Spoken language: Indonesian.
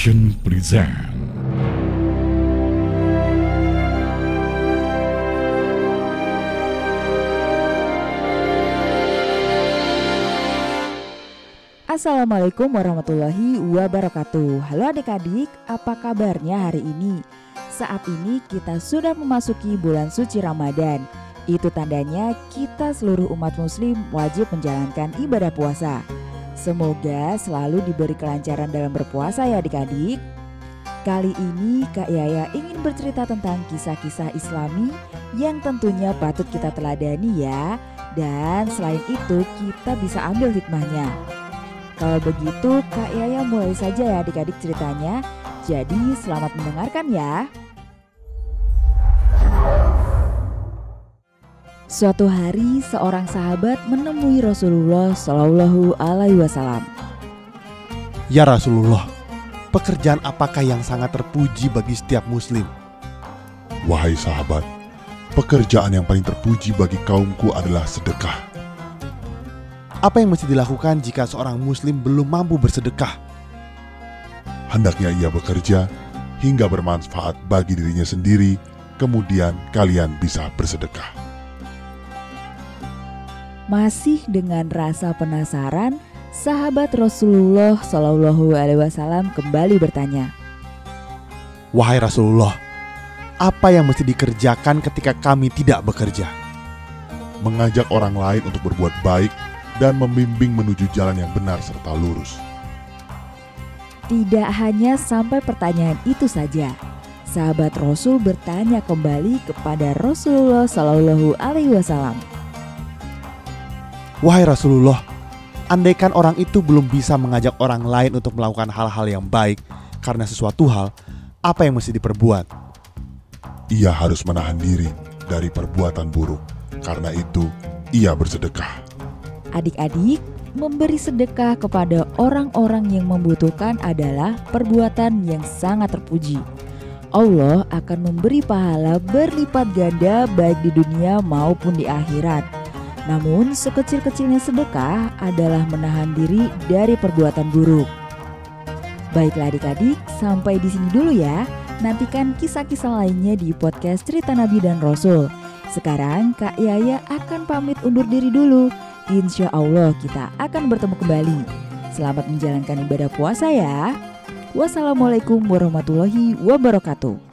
Present Assalamualaikum warahmatullahi wabarakatuh. Halo adik-adik, apa kabarnya hari ini? Saat ini kita sudah memasuki bulan suci Ramadan. Itu tandanya kita seluruh umat muslim wajib menjalankan ibadah puasa Semoga selalu diberi kelancaran dalam berpuasa ya adik-adik Kali ini Kak Yaya ingin bercerita tentang kisah-kisah islami yang tentunya patut kita teladani ya Dan selain itu kita bisa ambil hikmahnya kalau begitu, Kak Yaya mulai saja ya adik-adik ceritanya. Jadi selamat mendengarkan ya. Suatu hari, seorang sahabat menemui Rasulullah Shallallahu Alaihi Wasallam. Ya Rasulullah, pekerjaan apakah yang sangat terpuji bagi setiap muslim? Wahai sahabat, pekerjaan yang paling terpuji bagi kaumku adalah sedekah. Apa yang mesti dilakukan jika seorang muslim belum mampu bersedekah? Hendaknya ia bekerja hingga bermanfaat bagi dirinya sendiri, kemudian kalian bisa bersedekah. Masih dengan rasa penasaran, sahabat Rasulullah Shallallahu Alaihi Wasallam kembali bertanya, Wahai Rasulullah, apa yang mesti dikerjakan ketika kami tidak bekerja? Mengajak orang lain untuk berbuat baik dan membimbing menuju jalan yang benar serta lurus. Tidak hanya sampai pertanyaan itu saja, sahabat Rasul bertanya kembali kepada Rasulullah Shallallahu Alaihi Wasallam. Wahai Rasulullah, andaikan orang itu belum bisa mengajak orang lain untuk melakukan hal-hal yang baik karena sesuatu hal, apa yang mesti diperbuat? Ia harus menahan diri dari perbuatan buruk, karena itu ia bersedekah. Adik-adik, memberi sedekah kepada orang-orang yang membutuhkan adalah perbuatan yang sangat terpuji. Allah akan memberi pahala berlipat ganda baik di dunia maupun di akhirat. Namun, sekecil-kecilnya sedekah adalah menahan diri dari perbuatan buruk. Baiklah adik-adik, sampai di sini dulu ya. Nantikan kisah-kisah lainnya di podcast Cerita Nabi dan Rasul. Sekarang Kak Yaya akan pamit undur diri dulu. Insya Allah kita akan bertemu kembali. Selamat menjalankan ibadah puasa ya. Wassalamualaikum warahmatullahi wabarakatuh.